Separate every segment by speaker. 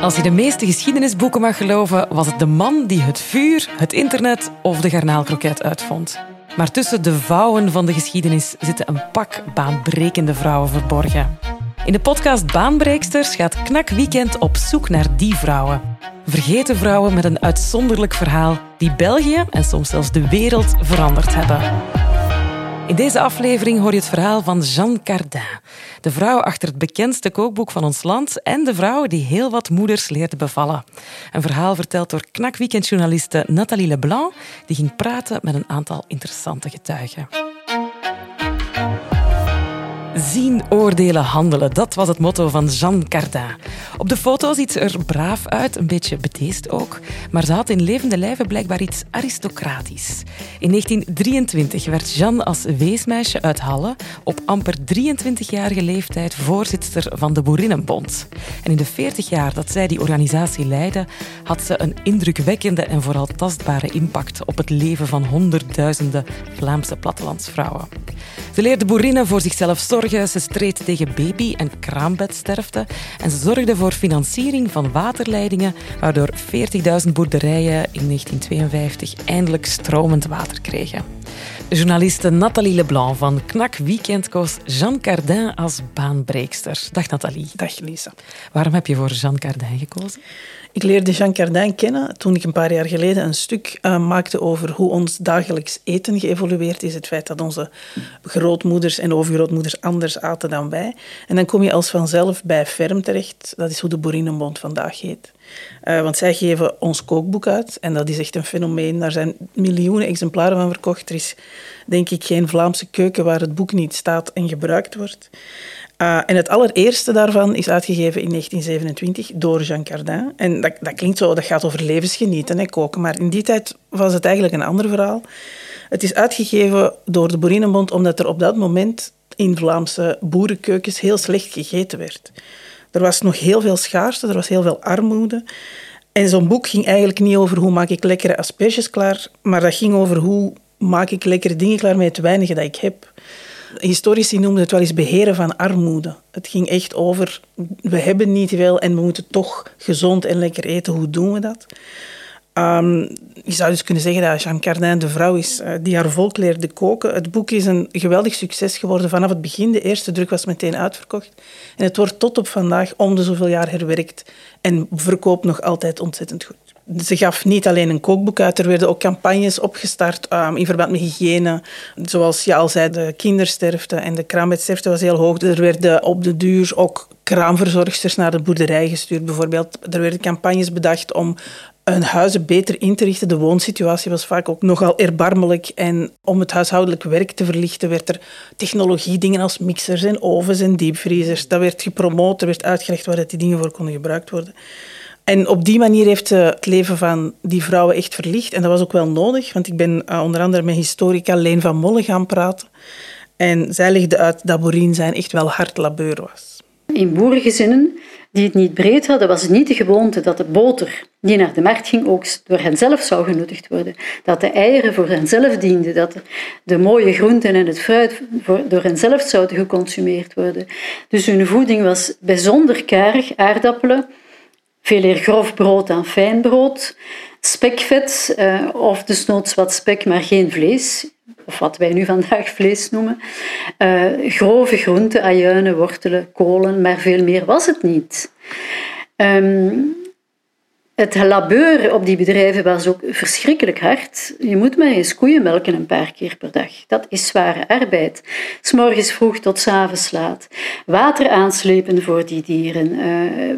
Speaker 1: Als je de meeste geschiedenisboeken mag geloven, was het de man die het vuur, het internet of de garnaalkroket uitvond. Maar tussen de vouwen van de geschiedenis zitten een pak baanbrekende vrouwen verborgen. In de podcast Baanbreeksters gaat Knak Weekend op zoek naar die vrouwen. Vergeten vrouwen met een uitzonderlijk verhaal die België en soms zelfs de wereld veranderd hebben. In deze aflevering hoor je het verhaal van Jeanne Cardin, de vrouw achter het bekendste kookboek van ons land en de vrouw die heel wat moeders leerde bevallen. Een verhaal verteld door knakweekendjournaliste Nathalie Leblanc, die ging praten met een aantal interessante getuigen. Zien, oordelen, handelen. Dat was het motto van Jeanne Cardin. Op de foto ziet ze er braaf uit, een beetje bedeesd ook. Maar ze had in levende lijven blijkbaar iets aristocratisch. In 1923 werd Jeanne als weesmeisje uit Halle op amper 23-jarige leeftijd voorzitter van de Boerinnenbond. En in de 40 jaar dat zij die organisatie leidde, had ze een indrukwekkende en vooral tastbare impact op het leven van honderdduizenden Vlaamse plattelandsvrouwen. Ze leerde boerinnen voor zichzelf zorgen, ze streed tegen baby- en kraambedsterfte en ze zorgde voor financiering van waterleidingen, waardoor 40.000 boerderijen in 1952 eindelijk stromend water kregen. Journaliste Nathalie Leblanc van Knak Weekend koos Jeanne Cardin als baanbreekster. Dag Nathalie.
Speaker 2: Dag Lisa.
Speaker 1: Waarom heb je voor Jeanne Cardin gekozen?
Speaker 2: Ik leerde Jean Cardin kennen toen ik een paar jaar geleden een stuk uh, maakte over hoe ons dagelijks eten geëvolueerd is. Het feit dat onze grootmoeders en overgrootmoeders anders aten dan wij. En dan kom je als vanzelf bij Ferm terecht. Dat is hoe de Boerinnenbond vandaag heet. Uh, want zij geven ons kookboek uit en dat is echt een fenomeen. Daar zijn miljoenen exemplaren van verkocht. Er is denk ik geen Vlaamse keuken waar het boek niet staat en gebruikt wordt. Uh, en het allereerste daarvan is uitgegeven in 1927 door Jean Cardin. En dat, dat klinkt zo, dat gaat over levensgenieten, en koken. Maar in die tijd was het eigenlijk een ander verhaal. Het is uitgegeven door de Boerinnenbond omdat er op dat moment in Vlaamse boerenkeukens heel slecht gegeten werd. Er was nog heel veel schaarste, er was heel veel armoede. En zo'n boek ging eigenlijk niet over hoe maak ik lekkere asperges klaar, maar dat ging over hoe maak ik lekkere dingen klaar met het weinige dat ik heb. Historici noemden het wel eens beheren van armoede. Het ging echt over, we hebben niet veel en we moeten toch gezond en lekker eten. Hoe doen we dat? Um, je zou dus kunnen zeggen dat Jean Cardin de vrouw is uh, die haar volk leerde koken. Het boek is een geweldig succes geworden vanaf het begin. De eerste druk was meteen uitverkocht. En het wordt tot op vandaag om de zoveel jaar herwerkt en verkoopt nog altijd ontzettend goed. Ze gaf niet alleen een kookboek uit, er werden ook campagnes opgestart um, in verband met hygiëne. Zoals je al zei, de kindersterfte en de kraambedsterfte was heel hoog. Er werden op de duur ook kraamverzorgsters naar de boerderij gestuurd, bijvoorbeeld. Er werden campagnes bedacht om hun huizen beter in te richten. De woonsituatie was vaak ook nogal erbarmelijk. En om het huishoudelijk werk te verlichten, werd er technologie, dingen als mixers en ovens en diepvriezers. Dat werd gepromoot, er werd uitgelegd waar die dingen voor konden gebruikt worden. En op die manier heeft ze het leven van die vrouwen echt verlicht. En dat was ook wel nodig, want ik ben uh, onder andere met historica Leen van Molle gaan praten. En zij legde uit dat boerin zijn echt wel hard labeur was.
Speaker 3: In boerengezinnen die het niet breed hadden, was het niet de gewoonte dat de boter die naar de markt ging ook door henzelf zou genuttigd worden. Dat de eieren voor henzelf dienden, dat de mooie groenten en het fruit door henzelf zouden geconsumeerd worden. Dus hun voeding was bijzonder karig, aardappelen, veel eer grof brood dan fijn brood, spekvet uh, of desnoods wat spek, maar geen vlees, of wat wij nu vandaag vlees noemen. Uh, grove groenten, ajuinen, wortelen, kolen, maar veel meer was het niet. Um, het labeur op die bedrijven was ook verschrikkelijk hard. Je moet maar eens koeien melken een paar keer per dag. Dat is zware arbeid. S morgens vroeg tot s avonds laat. Water aanslepen voor die dieren. Uh,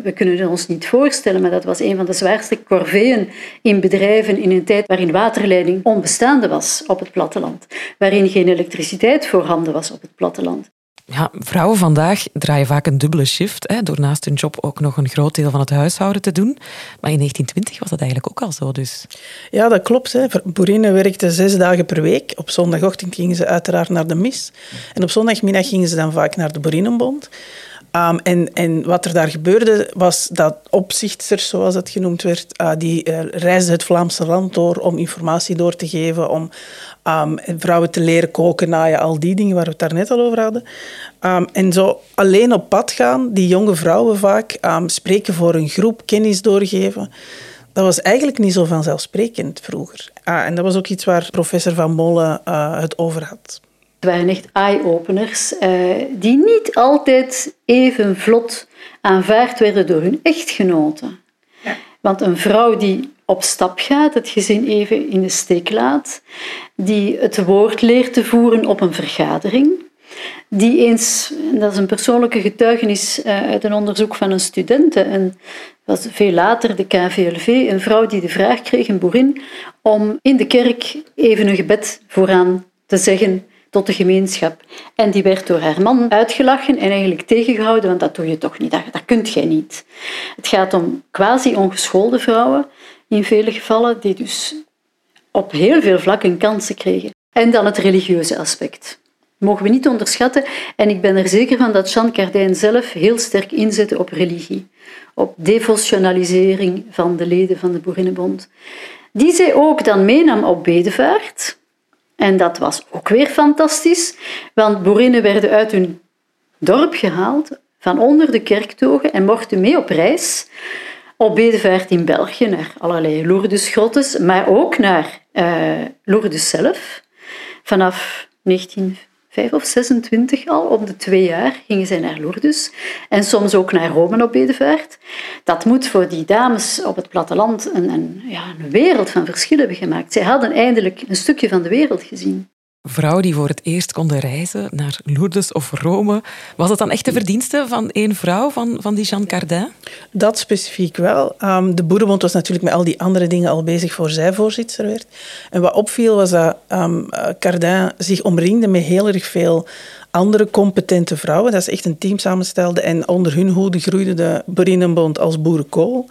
Speaker 3: we kunnen het ons niet voorstellen, maar dat was een van de zwaarste corveeën in bedrijven in een tijd waarin waterleiding onbestaande was op het platteland. Waarin geen elektriciteit voorhanden was op het platteland.
Speaker 1: Ja, vrouwen vandaag draaien vaak een dubbele shift, hè, door naast hun job ook nog een groot deel van het huishouden te doen. Maar in 1920 was dat eigenlijk ook al zo dus.
Speaker 2: Ja, dat klopt. Hè. Boerinnen werkten zes dagen per week. Op zondagochtend gingen ze uiteraard naar de mis. En op zondagmiddag gingen ze dan vaak naar de Boerinnenbond. Ehm, en, en wat er daar gebeurde, was dat opzichters, zoals dat genoemd werd, uh, die uh, reisden het Vlaamse land door om informatie door te geven, om um, vrouwen te leren koken, naaien, al die dingen waar we het daarnet al over hadden. Um, en zo alleen op pad gaan, die jonge vrouwen vaak, spreken voor een groep, kennis doorgeven dat was eigenlijk niet zo vanzelfsprekend vroeger. Ah, en dat was ook iets waar professor Van Molle uh, het over had.
Speaker 3: Het waren echt eye-openers uh, die niet altijd even vlot aanvaard werden door hun echtgenoten. Ja. Want een vrouw die op stap gaat, het gezin even in de steek laat, die het woord leert te voeren op een vergadering, die eens, dat is een persoonlijke getuigenis uh, uit een onderzoek van een student, en was veel later de KVLV, een vrouw die de vraag kreeg, een boerin, om in de kerk even een gebed vooraan te zeggen tot de gemeenschap. En die werd door haar man uitgelachen en eigenlijk tegengehouden, want dat doe je toch niet, dat, dat kunt jij niet. Het gaat om quasi-ongeschoolde vrouwen, in vele gevallen, die dus op heel veel vlakken kansen kregen. En dan het religieuze aspect mogen we niet onderschatten. En ik ben er zeker van dat Jean Cardijn zelf heel sterk inzette op religie, op devotionalisering van de leden van de Boerinnenbond. Die zij ook dan meenam op bedevaart. En dat was ook weer fantastisch, want boerinnen werden uit hun dorp gehaald, van onder de kerktogen en mochten mee op reis op bedevaart in België naar allerlei Lourdesgrottes, maar ook naar uh, Lourdes zelf. Vanaf 19 vijf of 26 al, om de twee jaar gingen zij naar Lourdes en soms ook naar Rome op bedevaart. Dat moet voor die dames op het platteland een, een, ja, een wereld van verschil hebben gemaakt. Zij hadden eindelijk een stukje van de wereld gezien
Speaker 1: vrouwen die voor het eerst konden reizen naar Lourdes of Rome. Was het dan echt de verdienste van één vrouw, van, van die Jeanne Cardin?
Speaker 2: Dat specifiek wel. Um, de Boerenbond was natuurlijk met al die andere dingen al bezig voor zij voorzitter werd. En wat opviel was dat um, Cardin zich omringde met heel erg veel andere competente vrouwen. Dat is echt een team samenstelde. En onder hun hoede groeide de Boerinnenbond als boerenkool.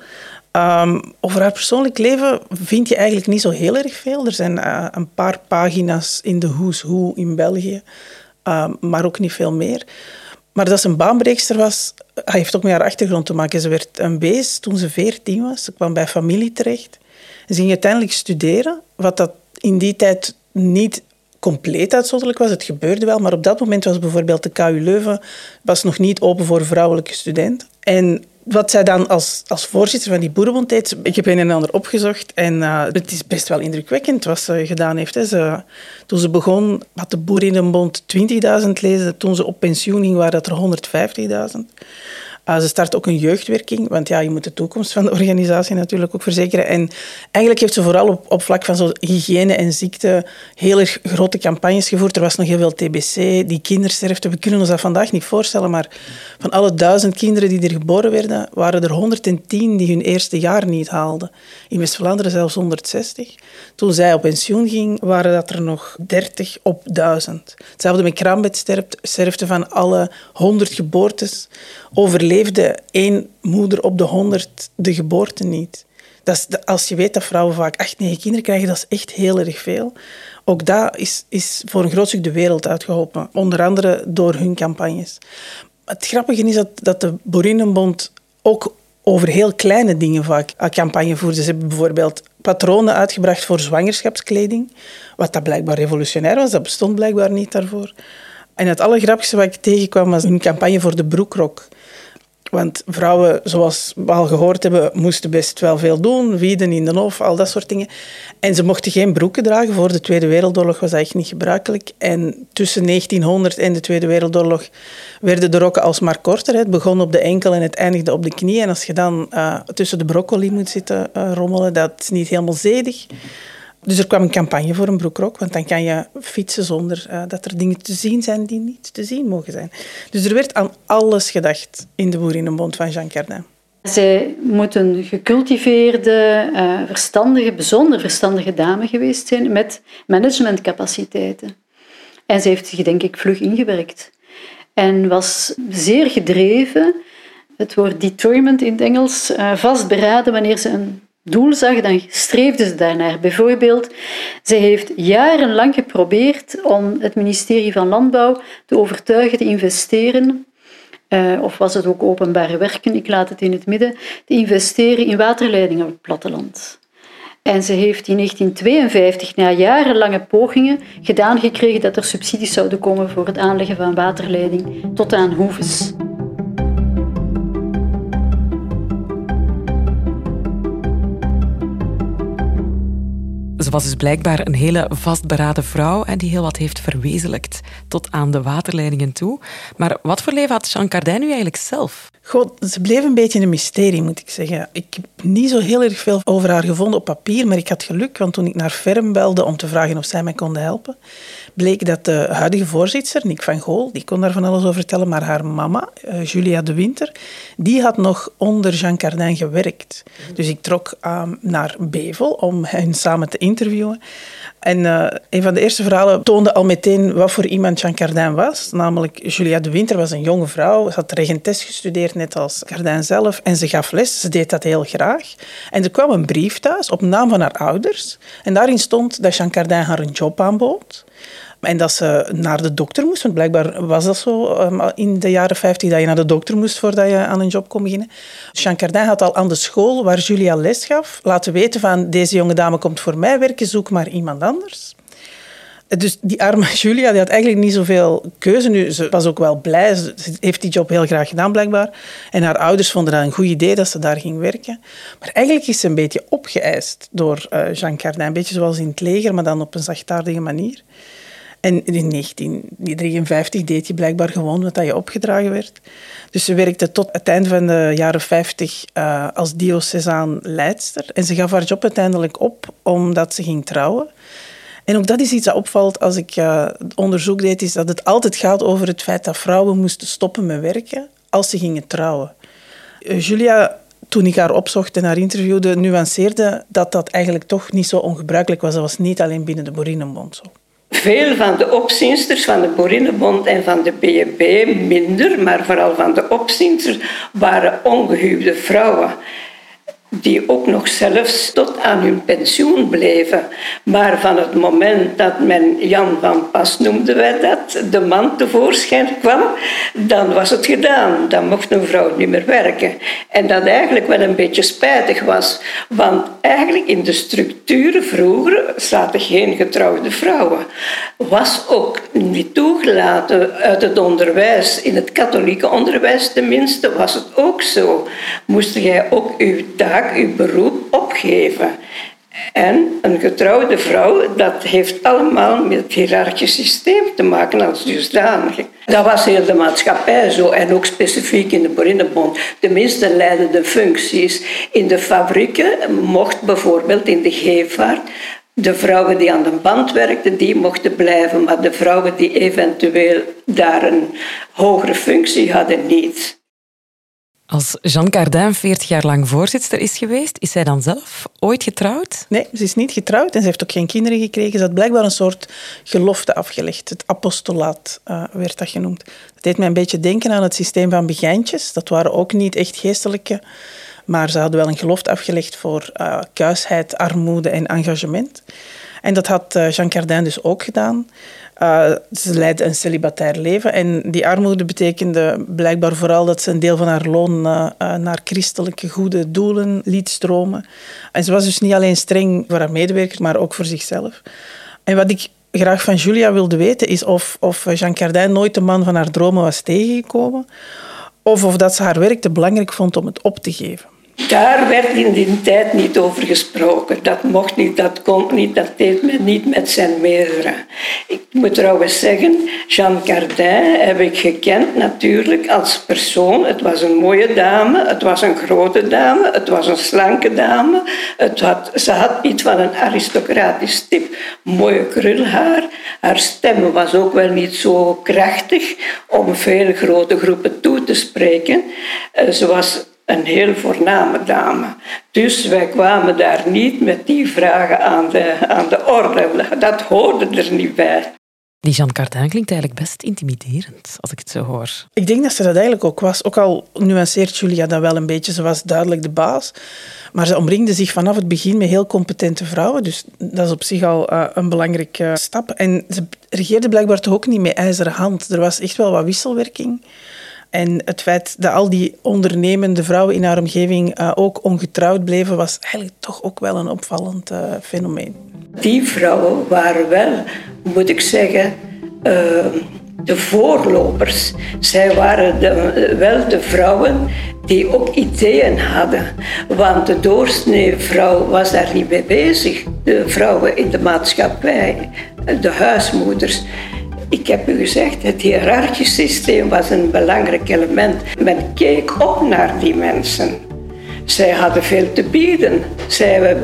Speaker 2: Um, over haar persoonlijk leven vind je eigenlijk niet zo heel erg veel. Er zijn uh, een paar pagina's in de Who's Who in België, um, maar ook niet veel meer. Maar dat ze een baanbreekster was, heeft ook met haar achtergrond te maken. Ze werd een beest toen ze veertien was. Ze kwam bij familie terecht. Ze ging uiteindelijk studeren, wat dat in die tijd niet compleet uitzonderlijk was. Het gebeurde wel, maar op dat moment was bijvoorbeeld de KU Leuven was nog niet open voor vrouwelijke studenten. En wat zij dan als, als voorzitter van die boerenbond deed, ik heb een en ander opgezocht en uh, het is best wel indrukwekkend wat ze gedaan heeft. Hè. Toen ze begon, had de boerinnenbond 20.000 leden. Toen ze op pensioen ging, waren dat er 150.000. Uh, ze start ook een jeugdwerking, want ja, je moet de toekomst van de organisatie natuurlijk ook verzekeren. En eigenlijk heeft ze vooral op, vlak van zo hygiëne en ziekte heel erg grote campagnes gevoerd. Er was nog heel veel TBC, die kindersterfte. We kunnen ons dat vandaag niet voorstellen, maar van alle duizend kinderen die er geboren werden, waren er 110 die hun eerste jaar niet haalden. In West-Vlaanderen zelfs 160. Toen zij op pensioen ging, waren dat er nog 30 op 1000. Hetzelfde met kraambedsterfte van alle 100 geboortes overleefde één moeder op de 100 de geboorte niet. Dat is, als je weet dat vrouwen vaak acht, negen kinderen krijgen, dat is echt heel erg veel. Ook dat is, is voor een groot stuk de wereld uitgeholpen. Onder andere door hun campagnes. Het grappige is dat, dat de Boerinnenbond ook over heel kleine dingen vaak campagne voerde. Ze hebben bijvoorbeeld patronen uitgebracht voor zwangerschapskleding, wat dat blijkbaar revolutionair was. Dat bestond blijkbaar niet daarvoor. En het allergrappigste wat ik tegenkwam was een campagne voor de broekrok. Want vrouwen, zoals we al gehoord hebben, moesten best wel veel doen. Wieden in de hof, al dat soort dingen. En ze mochten geen broeken dragen. Voor de Tweede Wereldoorlog was dat echt niet gebruikelijk. En tussen 1900 en de Tweede Wereldoorlog werden de rokken alsmaar korter. Het begon op de enkel en het eindigde op de knie. En als je dan uh, tussen de broccoli moet zitten uh, rommelen, dat is niet helemaal zedig. Dus er kwam een campagne voor een broekrok, want dan kan je fietsen zonder uh, dat er dingen te zien zijn die niet te zien mogen zijn. Dus er werd aan alles gedacht in de Boerinnenbond van Jean Cardin.
Speaker 3: Zij moet een gecultiveerde, uh, verstandige, bijzonder verstandige dame geweest zijn met managementcapaciteiten. En ze heeft zich denk ik vlug ingewerkt. En was zeer gedreven, het woord determined in het Engels, uh, vastberaden wanneer ze een doel zag, dan streefde ze daarnaar. Bijvoorbeeld, ze heeft jarenlang geprobeerd om het ministerie van Landbouw te overtuigen te investeren uh, of was het ook openbare werken, ik laat het in het midden, te investeren in waterleidingen op het platteland. En ze heeft in 1952, na jarenlange pogingen, gedaan gekregen dat er subsidies zouden komen voor het aanleggen van waterleiding tot aan Hoeves.
Speaker 1: Ze was dus blijkbaar een hele vastberaden vrouw en die heel wat heeft verwezenlijkt tot aan de waterleidingen toe. Maar wat voor leven had Jean Cardin nu eigenlijk zelf?
Speaker 2: God, ze bleef een beetje een mysterie, moet ik zeggen. Ik heb niet zo heel erg veel over haar gevonden op papier, maar ik had geluk, want toen ik naar Ferm belde om te vragen of zij mij konden helpen, bleek dat de huidige voorzitter, Nick van Gool, die kon daar van alles over vertellen, maar haar mama, eh, Julia de Winter, die had nog onder Jean Cardin gewerkt. Dus ik trok naar Bevel om hen samen te interviewen. En uh, een van de eerste verhalen toonde al meteen wat voor iemand Jean Cardin was. Namelijk, Julia de Winter was een jonge vrouw. Ze had regentes gestudeerd, net als Cardin zelf. En ze gaf les. Ze deed dat heel graag. En er kwam een brief thuis op naam van haar ouders. En daarin stond dat Jean Cardin haar een job aanbood. En dat ze naar de dokter moest, want blijkbaar was dat zo ehm, in de jaren 50 dat je naar de dokter moest voordat je aan een job kon beginnen. Jean Cardin had al aan de school waar Julia les gaf laten weten van deze jonge dame komt voor mij werken, zoek maar iemand anders. Dus die arme Julia die had eigenlijk niet zoveel keuze. Nu, ze was ook wel blij. Ze heeft die job heel graag gedaan, blijkbaar. En haar ouders vonden dat een goed idee dat ze daar ging werken. Maar eigenlijk is ze een beetje opgeëist door uh, Jean Cardin. Een beetje zoals in het leger, maar dan op een zachtaardige manier. En in 1953 deed je blijkbaar gewoon wat je opgedragen werd. Dus ze werkte tot het einde van de jaren 50 uh, als diocesaan leidster. En ze gaf haar job uiteindelijk op omdat ze ging trouwen. En ook dat is iets dat opvalt als ik uh, onderzoek deed, is dat het altijd gaat over het feit dat vrouwen moesten stoppen met werken als ze gingen trouwen. Uh, Julia toen ik haar opzocht en haar interviewde, nuanceerde dat dat eigenlijk toch niet zo ongebruikelijk was. Dat was niet alleen binnen de Boerinnenbond zo.
Speaker 4: Veel van de opziensters van de Boerinnenbond en van de BNB, minder, maar vooral van de opziensters, waren ongehuwde vrouwen die ook nog zelfs tot aan hun pensioen bleven. Maar van het moment dat men Jan van Pas, noemden wij dat, de man tevoorschijn kwam, dan was het gedaan. Dan mocht een vrouw niet meer werken. En dat eigenlijk wel een beetje spijtig was, want eigenlijk in de structuren vroeger zaten geen getrouwde vrouwen. Was ook niet toegelaten uit het onderwijs, in het katholieke onderwijs tenminste, was het ook zo. Moest jij ook uw taak uw beroep opgeven. En een getrouwde vrouw, dat heeft allemaal met het hiërarchisch systeem te maken als dusdanige. Dat was heel de maatschappij zo en ook specifiek in de Boerinnenbond. Tenminste leidden de functies. In de fabrieken mocht bijvoorbeeld in de geefvaart de vrouwen die aan de band werkten, die mochten blijven, maar de vrouwen die eventueel daar een hogere functie hadden, niet.
Speaker 1: Als Jean Cardin 40 jaar lang voorzitter is geweest, is zij dan zelf ooit getrouwd?
Speaker 2: Nee, ze is niet getrouwd en ze heeft ook geen kinderen gekregen. Ze had blijkbaar een soort gelofte afgelegd. Het apostolaat uh, werd dat genoemd. Dat deed mij een beetje denken aan het systeem van begijntjes. Dat waren ook niet echt geestelijke, maar ze hadden wel een gelofte afgelegd voor uh, kuisheid, armoede en engagement. En dat had uh, Jean Cardin dus ook gedaan. Uh, ze leidde een celibatair leven en die armoede betekende blijkbaar vooral dat ze een deel van haar loon uh, naar christelijke goede doelen liet stromen. En ze was dus niet alleen streng voor haar medewerkers, maar ook voor zichzelf. En wat ik graag van Julia wilde weten is of, of Jean Cardin nooit de man van haar dromen was tegengekomen of of dat ze haar werk te belangrijk vond om het op te geven.
Speaker 4: Daar werd in die tijd niet over gesproken. Dat mocht niet, dat kon niet, dat deed men niet met zijn meerdere. Ik moet trouwens zeggen, Jean Cardin heb ik gekend natuurlijk als persoon. Het was een mooie dame, het was een grote dame, het was een slanke dame. Het had, ze had iets van een aristocratisch tip. Mooie krulhaar. Haar stem was ook wel niet zo krachtig om veel grote groepen toe te spreken. Eh, ze was een heel voorname dame. Dus wij kwamen daar niet met die vragen aan de, aan de orde. Dat hoorde er niet bij.
Speaker 1: Die Jean Cardin klinkt eigenlijk best intimiderend, als ik het zo hoor.
Speaker 2: Ik denk dat ze dat eigenlijk ook was. Ook al nuanceert Julia dat wel een beetje. Ze was duidelijk de baas. Maar ze omringde zich vanaf het begin met heel competente vrouwen. Dus dat is op zich al uh, een belangrijke stap. En ze regeerde blijkbaar toch ook niet met ijzeren hand. Er was echt wel wat wisselwerking. En het feit dat al die ondernemende vrouwen in haar omgeving uh, ook ongetrouwd bleven, was eigenlijk toch ook wel een opvallend uh, fenomeen.
Speaker 4: Die vrouwen waren wel, moet ik zeggen, uh, de voorlopers. Zij waren wel de vrouwen die ook ideeën hadden. Want de doorsnee vrouw was daar niet mee bezig. De vrouwen in de maatschappij, de huismoeders. Ik heb u gezegd, het hiërarchisch systeem was een belangrijk element. Men keek op naar die mensen. Zij hadden veel te bieden. Zij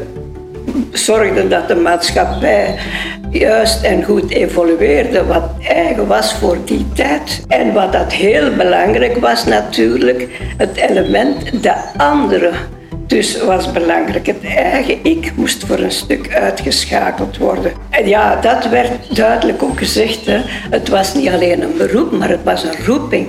Speaker 4: zorgden dat de maatschappij juist en goed evolueerde, wat eigen was voor die tijd. En wat dat heel belangrijk was natuurlijk, het element de andere. Dus was belangrijk. Het eigen ik moest voor een stuk uitgeschakeld worden. En ja, dat werd duidelijk ook gezegd. Hè. Het was niet alleen een beroep, maar het was een roeping.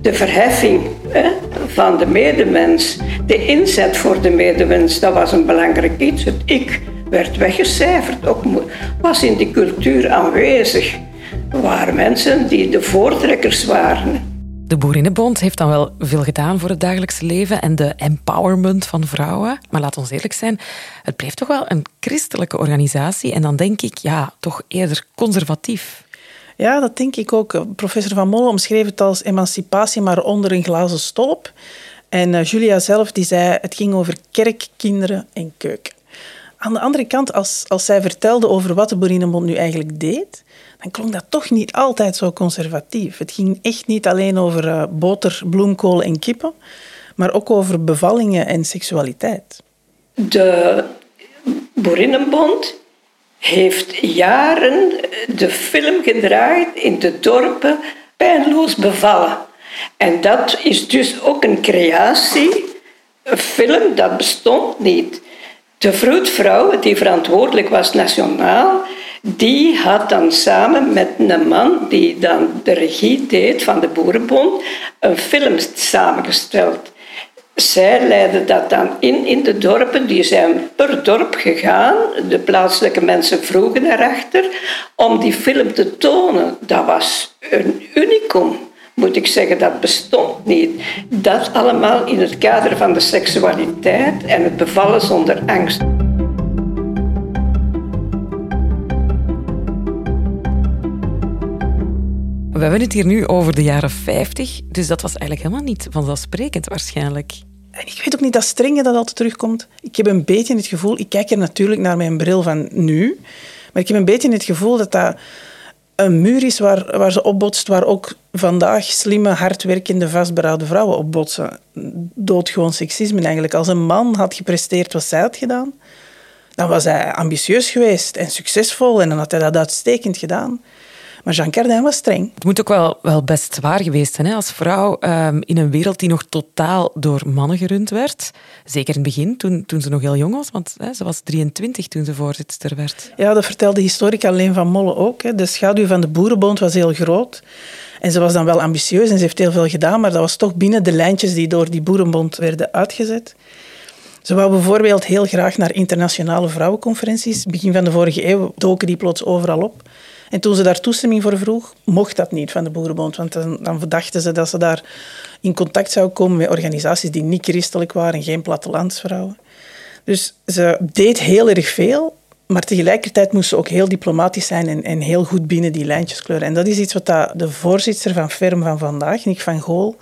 Speaker 4: De verheffing hè, van de medemens, de inzet voor de medemens, dat was een belangrijk iets. Het ik werd weggecijferd, ook was in die cultuur aanwezig. Er waren mensen die de voortrekkers waren.
Speaker 1: De Boerinnenbond heeft dan wel veel gedaan voor het dagelijkse leven en de empowerment van vrouwen. Maar laat ons eerlijk zijn, het bleef toch wel een christelijke organisatie. En dan denk ik, ja, toch eerder conservatief.
Speaker 2: Ja, dat denk ik ook. Professor Van Molle omschreef het als emancipatie, maar onder een glazen stolp. En uh, Julia zelf die zei, het ging over kerk, kinderen en keuken. Aan de andere kant, als, als zij vertelde over wat de Boerinnenbond nu eigenlijk deed, dan klonk dat toch niet altijd zo conservatief. Het ging echt niet alleen over uh, boter, bloemkool en kippen, maar ook over bevallingen en seksualiteit.
Speaker 4: De Boerinnenbond heeft jaren de film gedraaid in de dorpen Pijnloos bevallen. En dat is dus ook een creatie, een film dat bestond niet. De vroedvrouw, die verantwoordelijk was nationaal, die had dan samen met een man die dan de regie deed van de Boerenbond een film samengesteld. Zij leidden dat dan in in de dorpen. Die zijn per dorp gegaan. De plaatselijke mensen vroegen erachter om die film te tonen. Dat was een unicum moet ik zeggen, dat bestond niet. Dat allemaal in het kader van de seksualiteit en het bevallen zonder angst.
Speaker 1: We hebben het hier nu over de jaren 50, dus dat was eigenlijk helemaal niet vanzelfsprekend waarschijnlijk.
Speaker 2: En ik weet ook niet dat strenge dat altijd terugkomt. Ik heb een beetje het gevoel, ik kijk er natuurlijk naar mijn bril van nu, maar ik heb een beetje het gevoel dat dat een muur is waar, waar ze opbotst, waar ook vandaag slimme, hardwerkende, vastberaden vrouwen opbotsen. Doodgewoon seksisme eigenlijk. Als een man had gepresteerd wat zij had gedaan, dan was hij ambitieus geweest en succesvol en dan had hij dat uitstekend gedaan. Maar Jean Cardin was streng.
Speaker 1: Het moet ook wel, wel best zwaar geweest zijn hè? als vrouw um, in een wereld die nog totaal door mannen gerund werd. Zeker in het begin, toen, toen ze nog heel jong was, want hè, ze was 23 toen ze voorzitter werd.
Speaker 2: Ja, dat vertelde historica Leen van Molle ook. Hè. De schaduw van de Boerenbond was heel groot. En ze was dan wel ambitieus en ze heeft heel veel gedaan, maar dat was toch binnen de lijntjes die door die Boerenbond werden uitgezet. Ze wou bijvoorbeeld heel graag naar internationale vrouwenconferenties. Begin van de vorige eeuw doken die plots overal op. En toen ze daar toestemming voor vroeg, mocht dat niet van de Boerenbond. Want dan, verdachten ze dat ze daar in contact zou komen met organisaties die niet christelijk waren, geen plattelandsvrouwen. Dus ze deed heel erg veel, maar tegelijkertijd moest ze ook heel diplomatisch zijn en, en heel goed binnen die lijntjes kleuren. En dat is iets wat de voorzitter van Ferm van vandaag, Nick van Gool,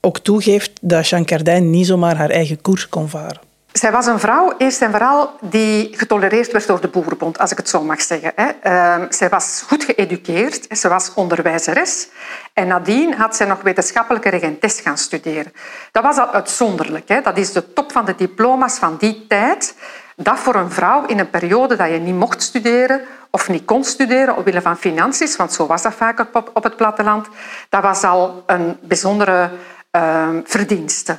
Speaker 2: ook toegeeft dat Jean Cardin niet zomaar haar eigen koers kon varen.
Speaker 5: Zij was een vrouw, eerst en vooral, die getolereerd werd door de Boerenbond, als ik het zo mag zeggen. Ehm, zij was goed geëduceerd, ze was onderwijzeres. En nadien had zij nog wetenschappelijke regentes gaan studeren. Dat was al uitzonderlijk. Dat is de top van de diploma's van die tijd. Dat voor een vrouw in een periode dat je niet mocht studeren of niet kon studeren omwille van financiën, want zo was dat vaak op het platteland, dat was al een bijzondere uh, verdienste.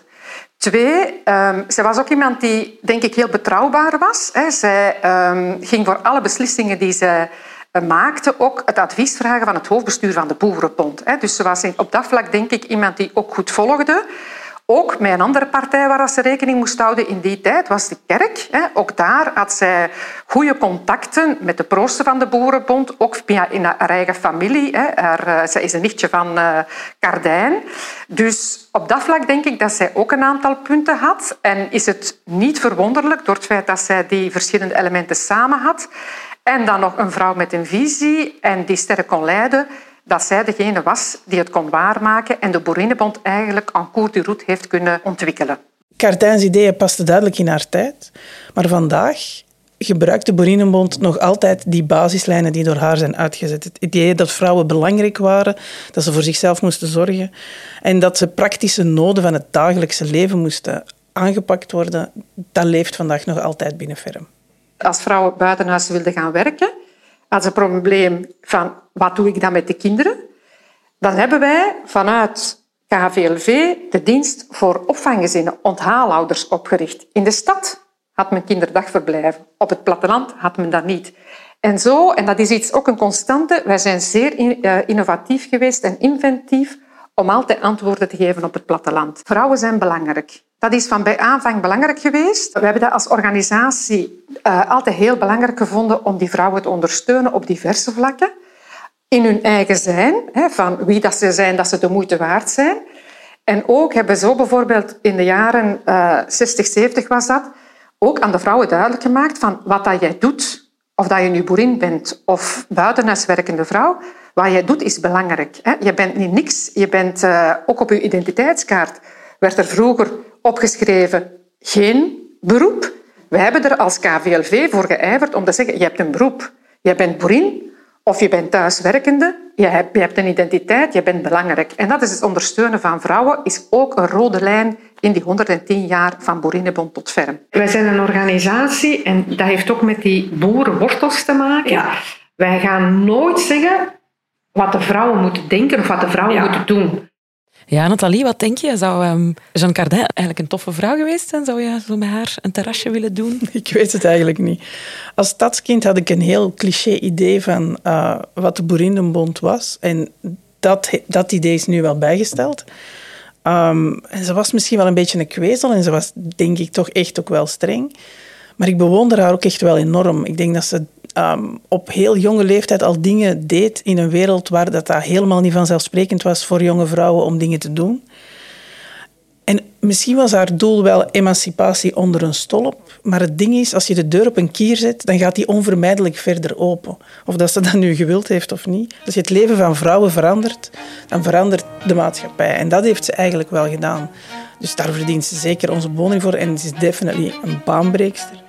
Speaker 5: Twee, um, zij was ook iemand die, denk ik, heel betrouwbaar was. Hè. Zij um, ging voor alle beslissingen die zij uh, maakte ook het advies vragen van het hoofdbestuur van de Boerenbond. Hè. Dus ze was op dat vlak, denk ik, iemand die ook goed volgde. Ook met een andere partij waar ze rekening moest houden in die tijd was de kerk. Ook daar had zij goede contacten met de proosten van de Boerenbond, ook via in haar eigen familie. Eh, zij is een nichtje van eh, Kardijn. Dus op dat vlak denk ik dat zij ook een aantal punten had. En is het niet verwonderlijk door het feit dat zij die verschillende elementen samen had. En dan nog een vrouw met een visie en die sterk kon leiden dat zij degene was die het kon waarmaken en de Boerinnenbond eigenlijk en cours de route heeft kunnen ontwikkelen.
Speaker 2: Cardijns ideeën pasten duidelijk in haar tijd, maar vandaag gebruikt de Boerinnenbond nog altijd die basislijnen die door haar zijn uitgezet. Het idee dat vrouwen belangrijk waren, dat ze voor zichzelf moesten zorgen en dat ze praktische noden van het dagelijkse leven moesten aangepakt worden, dat leeft vandaag nog altijd binnen Ferm.
Speaker 5: Als vrouwen buiten huis wilden gaan werken, als een probleem van wat doe ik dan met de kinderen, dan hebben wij vanuit KVLV de dienst voor opvanggezinnen, onthaalouders, opgericht. In de stad had men kinderdagverblijven. Op het platteland had men dat niet. En zo, en dat is iets ook een constante, wij zijn zeer eh, innovatief geweest en inventief om altijd antwoorden te geven op het platteland. Vrouwen zijn belangrijk. Dat is van bij aanvang belangrijk geweest. We hebben dat als organisatie uh, altijd heel belangrijk gevonden om die vrouwen te ondersteunen op diverse vlakken. In hun eigen zijn, hè, van wie dat ze zijn, dat ze de moeite waard zijn. En ook hebben zo bijvoorbeeld in de jaren uh, 60, 70 was dat, ook aan de vrouwen duidelijk gemaakt van wat dat jij doet, of dat je nu boerin bent of buitenhuiswerkende vrouw, wat jij doet is belangrijk. Hè. Je bent niet niks, je bent uh, ook op je identiteitskaart werd er vroeger opgeschreven geen beroep. Wij hebben er als KVLV voor geijverd om te zeggen, je hebt een beroep. Je bent boerin of je bent thuiswerkende, je hebt, je hebt een identiteit, je bent belangrijk. En dat is het ondersteunen van vrouwen, is ook een rode lijn in die 110 jaar van Boerinnenbond tot Ferm.
Speaker 6: Wij zijn een organisatie en dat heeft ook met die boerenwortels te maken. Ja. Wij gaan nooit zeggen wat de vrouwen moeten denken of wat de vrouwen moeten doen.
Speaker 1: Ja, Nathalie, wat denk je? Zou um, Jeanne Cardin eigenlijk een toffe vrouw geweest zijn? Zou je zo met haar een terrasje willen doen?
Speaker 2: Ik weet het eigenlijk niet. Als stadskind had ik een heel cliché idee van uh, wat de Boerinnenbond was. En dat, dat idee is nu wel bijgesteld. En ze was misschien wel een beetje een kwezel en ze was denk ik toch echt ook wel streng. Maar ik bewonder haar ook echt wel enorm. Ik denk dat ze um, op heel jonge leeftijd al dingen deed in een wereld waar dat, dat helemaal niet vanzelfsprekend was voor jonge vrouwen om dingen te doen. En misschien was haar doel wel emancipatie onder een stolp. Maar het ding is, als je de deur op een kier zet, dan gaat die onvermijdelijk verder open. Of dat ze dat nu gewild heeft of niet. Als je het leven van vrouwen verandert, dan verandert de maatschappij. En dat heeft ze eigenlijk wel gedaan. Dus daar verdient ze zeker onze boning voor. En ze is definitely een baanbreekster.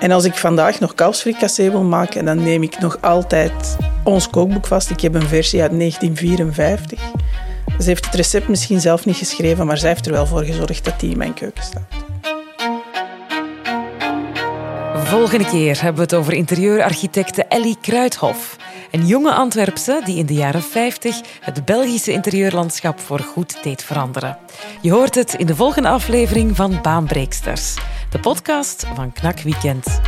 Speaker 2: En als ik vandaag nog kalfsfricassee wil maken, dan neem ik nog altijd ons kookboek vast. Ik heb een versie uit 1954. Ze heeft het recept misschien zelf niet geschreven, maar zij heeft er wel voor gezorgd dat die in mijn keuken staat.
Speaker 1: Volgende keer hebben we het over interieurarchitecte Ellie Kruithof. Een jonge Antwerpse die in de jaren 50 het Belgische interieurlandschap voor goed deed veranderen. Je hoort het in de volgende aflevering van Baanbreeksters de podcast van Knak Weekend.